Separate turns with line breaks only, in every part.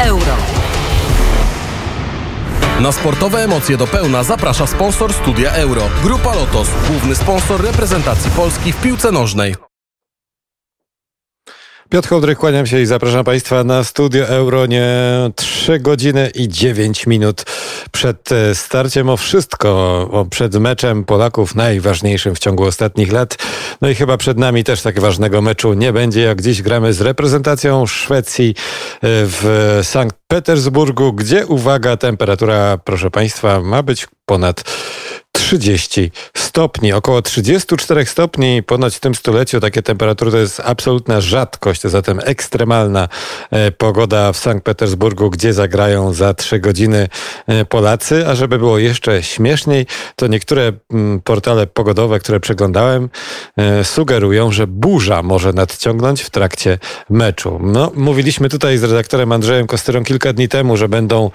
Euro.
Na sportowe emocje do pełna zaprasza sponsor Studia Euro. Grupa Lotos, główny sponsor reprezentacji Polski w piłce nożnej.
Piotr Hołdryk, kłaniam się i zapraszam Państwa na studio Euro nie 3 godziny i 9 minut przed e, starciem o wszystko, przed meczem Polaków najważniejszym w ciągu ostatnich lat. No i chyba przed nami też tak ważnego meczu nie będzie, jak dziś gramy z reprezentacją Szwecji e, w Sankt Petersburgu, gdzie uwaga, temperatura, proszę Państwa, ma być ponad 30 stopni, około 34 stopni ponoć w tym stuleciu takie temperatury to jest absolutna rzadkość, zatem ekstremalna e, pogoda w Sankt Petersburgu, gdzie zagrają za 3 godziny e, Polacy, a żeby było jeszcze śmieszniej, to niektóre mm, portale pogodowe, które przeglądałem, e, sugerują, że burza może nadciągnąć w trakcie meczu. No, mówiliśmy tutaj z redaktorem Andrzejem Kostyrą kilka dni temu, że będą,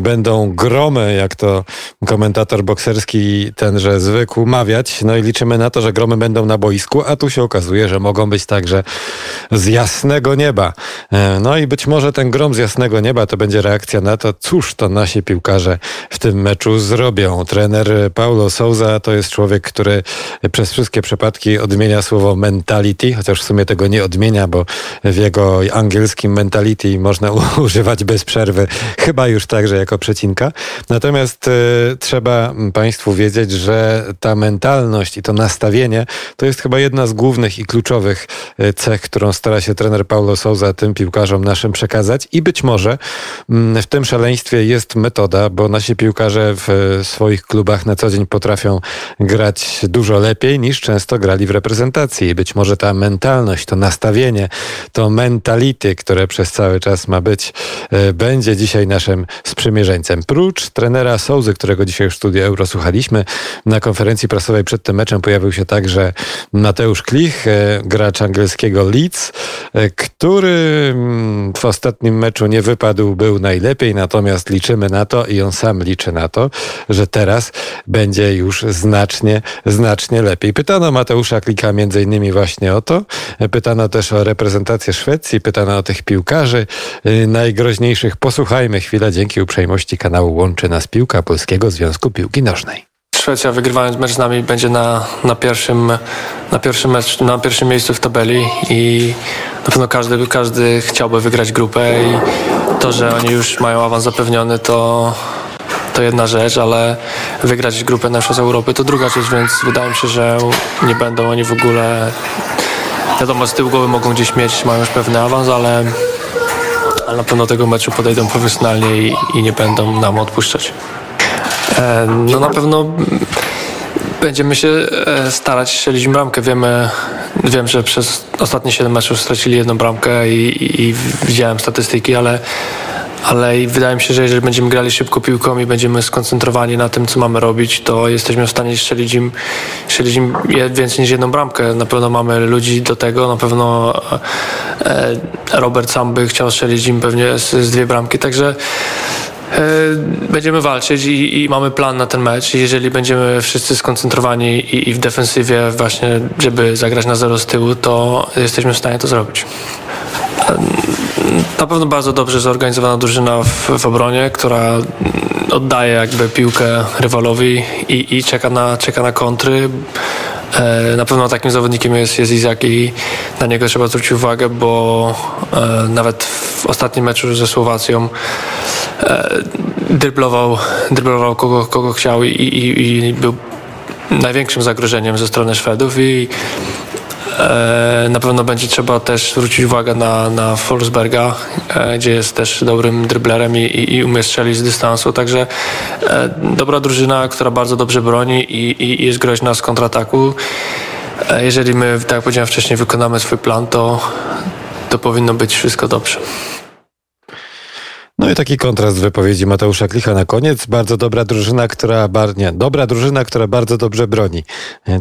będą gromy, jak to komentator bokserski tenże zwykł mawiać. No i liczymy na to, że gromy będą na boisku, a tu się okazuje, że mogą być także z jasnego nieba. E, no i być może ten grom z jasnego nieba to będzie reakcja na to, cóż to nasi piłkarze w tym meczu zrobią. Trener Paulo Souza to jest człowiek, który przez wszystkie przypadki odmienia słowo mentality, chociaż w sumie tego nie odmienia, bo w jego angielskim mentality można używać bez przerwy, chyba już także jako przecinka. Natomiast y, trzeba Państwu wiedzieć, że ta mentalność i to nastawienie to jest chyba jedna z głównych i kluczowych e, cech, którą stara się trener Paulo Souza tym piłkarzom naszym przekazać i być może mm, w tym szaleństwie jest metoda, bo nasi piłkarze w swoich klubach na co dzień potrafią grać dużo lepiej niż często grali w reprezentacji. I być może ta mentalność, to nastawienie, to mentality, które przez cały czas ma być, e, będzie dzisiaj naszym sprzymierzeńcem. Prócz trenera Souzy, którego dzisiaj w studiu Euro słuchaliśmy, na konferencji prasowej przed tym meczem pojawił się także Mateusz Klich, e, gracz angielskiego Leeds, e, który mm, w ostatnim meczu nie wypadł, był najlepiej, natomiast liczymy na to i on sam liczy na to, że teraz będzie już znacznie, znacznie lepiej. Pytano Mateusza Klika między innymi właśnie o to. Pytano też o reprezentację Szwecji, pytano o tych piłkarzy e, najgroźniejszych. Posłuchajmy chwilę dzięki uprzejmości kanału Łączy Nas Piłka Polskiego Związku Piłki Nożnej.
Szwecja wygrywając mecz z nami będzie na, na, pierwszym, na, pierwszym mecz, na pierwszym miejscu w tabeli i na pewno każdy, każdy chciałby wygrać grupę i to, że oni już mają awans zapewniony to, to jedna rzecz, ale wygrać grupę na z Europy to druga rzecz, więc wydaje mi się, że nie będą oni w ogóle wiadomo, z tyłu głowy mogą gdzieś mieć, mają już pewny awans, ale, ale na pewno tego meczu podejdą profesjonalnie i, i nie będą nam odpuszczać. E, no na pewno będziemy się e, starać strzelić bramkę. Wiemy, wiem, że przez ostatnie 7 meczów stracili jedną bramkę i, i, i widziałem statystyki, ale ale wydaje mi się, że jeżeli będziemy grali szybko piłką i będziemy skoncentrowani na tym, co mamy robić, to jesteśmy w stanie strzelić im, strzelić im więcej niż jedną bramkę. Na pewno mamy ludzi do tego, na pewno e, Robert sam by chciał strzelić im pewnie z, z dwie bramki, także będziemy walczyć i, i, mamy plan na ten mecz. Jeżeli będziemy wszyscy skoncentrowani i, i, w defensywie właśnie, żeby zagrać na zero z tyłu, to jesteśmy w stanie to zrobić. E, na pewno bardzo dobrze zorganizowana drużyna w, w obronie, która oddaje jakby piłkę rywalowi i, i czeka, na, czeka na kontry. E, na pewno takim zawodnikiem jest, jest Izak i na niego trzeba zwrócić uwagę, bo e, nawet w ostatnim meczu ze Słowacją e, dryblował, dryblował kogo, kogo chciał i, i, i był największym zagrożeniem ze strony Szwedów i E, na pewno będzie trzeba też zwrócić uwagę na, na Forsberga, e, gdzie jest też dobrym dryblerem i, i umie strzelić z dystansu. Także e, dobra drużyna, która bardzo dobrze broni i, i jest groźna z kontrataku. Jeżeli my, tak jak powiedziałem wcześniej, wykonamy swój plan, to, to powinno być wszystko dobrze.
No i taki kontrast wypowiedzi Mateusza Klicha na koniec. Bardzo dobra drużyna, która bar... nie, dobra drużyna, która bardzo dobrze broni.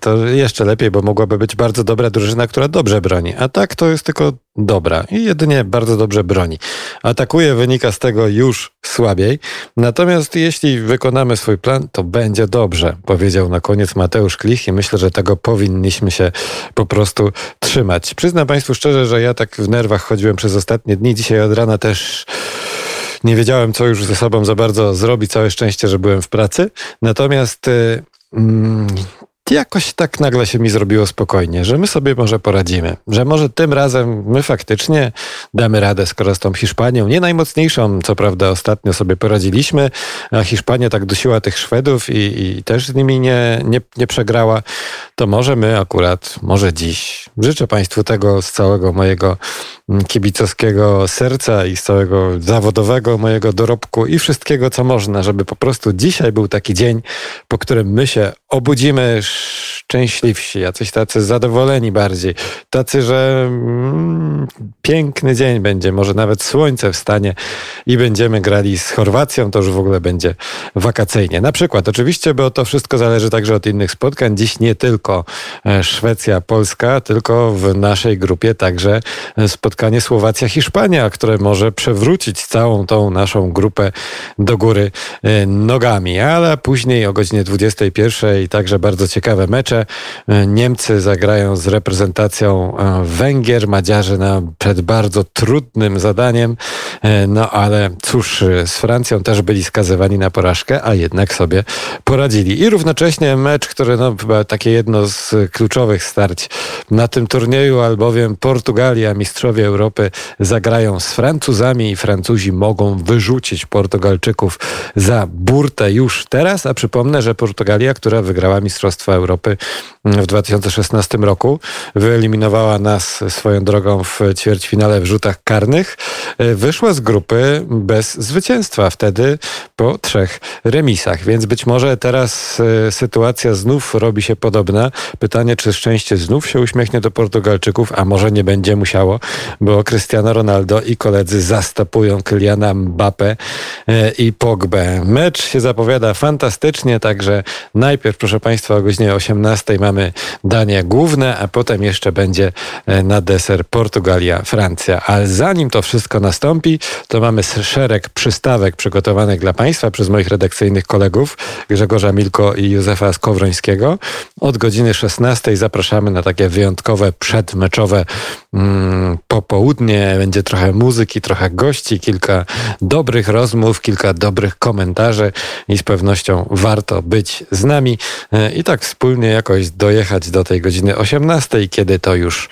To jeszcze lepiej, bo mogłaby być bardzo dobra drużyna, która dobrze broni. A tak to jest tylko dobra i jedynie bardzo dobrze broni. Atakuje wynika z tego już słabiej. Natomiast jeśli wykonamy swój plan, to będzie dobrze, powiedział na koniec Mateusz Klich i myślę, że tego powinniśmy się po prostu trzymać. Przyznam Państwu szczerze, że ja tak w nerwach chodziłem przez ostatnie dni. Dzisiaj od rana też nie wiedziałem, co już ze sobą za bardzo zrobić. Całe szczęście, że byłem w pracy. Natomiast y, mm, jakoś tak nagle się mi zrobiło spokojnie, że my sobie może poradzimy, że może tym razem my faktycznie damy radę, skoro z tą Hiszpanią, nie najmocniejszą, co prawda ostatnio sobie poradziliśmy, a Hiszpania tak dusiła tych Szwedów i, i też z nimi nie, nie, nie przegrała, to może my akurat, może dziś. Życzę Państwu tego z całego mojego mm, kibicowskiego serca i z całego zawodowego mojego dorobku i wszystkiego, co można, żeby po prostu dzisiaj był taki dzień, po którym my się obudzimy szczęśliwsi, jacyś tacy zadowoleni bardziej, tacy, że mm, piękny dzień będzie, może nawet słońce wstanie i będziemy grali z Chorwacją, to już w ogóle będzie wakacyjnie. Na przykład, oczywiście, bo to wszystko zależy także od innych spotkań. Dziś nie tylko e, Szwecja, Polska, tylko w naszej grupie także e, spotkanie Słowacja-Hiszpania, które może przewrócić całą tą naszą grupę do góry e, nogami, ale później o godzinie 21 także bardzo ciekawe mecze. Niemcy zagrają z reprezentacją Węgier, Madziarze na, przed bardzo trudnym zadaniem, no ale cóż, z Francją też byli skazywani na porażkę, a jednak sobie poradzili. I równocześnie mecz, który no, chyba takie jedno z kluczowych starć na tym turnieju, albowiem Portugalia, mistrzowie Europy, zagrają z Francuzami i Francuzi mogą wyrzucić Portugalczyków za burtę już teraz, a przypomnę, że Portugalia, która wygrała Mistrzostwa Europy w 2016 roku, wyeliminowała nas swoją drogą w ćwierćfinale w rzutach karnych, wyszła z grupy bez zwycięstwa, wtedy po trzech remisach, więc być może teraz e, sytuacja znów robi się podobna. Pytanie, czy szczęście znów się uśmiechnie do Portugalczyków, a może nie będzie musiało, bo Cristiano Ronaldo i koledzy zastopują Kyliana Mbappe e, i Pogbę. Mecz się zapowiada fantastycznie, także najpierw, proszę Państwa, o godzinie 18 mamy danie główne, a potem jeszcze będzie e, na deser Portugalia, Francja. Ale zanim to wszystko nastąpi, to mamy szereg przystawek przygotowanych dla Państwa przez moich redakcyjnych kolegów Grzegorza Milko i Józefa Skowrońskiego. Od godziny 16 zapraszamy na takie wyjątkowe przedmeczowe mm, popołudnie. Będzie trochę muzyki, trochę gości, kilka dobrych rozmów, kilka dobrych komentarzy i z pewnością warto być z nami e, i tak wspólnie jakoś dojechać do tej godziny 18, kiedy to już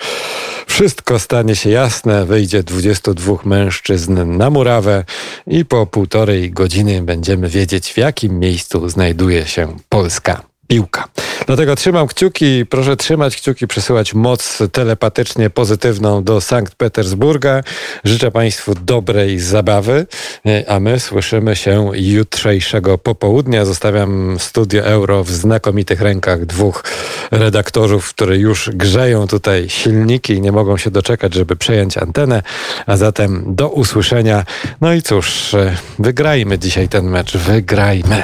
wszystko stanie się jasne, wyjdzie 22 mężczyzn na murawę i po półtorej godziny będziemy wiedzieć, w jakim miejscu znajduje się Polska piłka. Dlatego trzymam kciuki, proszę trzymać kciuki, przesyłać moc telepatycznie pozytywną do Sankt Petersburga. Życzę Państwu dobrej zabawy, a my słyszymy się jutrzejszego popołudnia. Zostawiam Studio Euro w znakomitych rękach dwóch redaktorów, które już grzeją tutaj silniki i nie mogą się doczekać, żeby przejąć antenę. A zatem do usłyszenia. No i cóż, wygrajmy dzisiaj ten mecz, wygrajmy.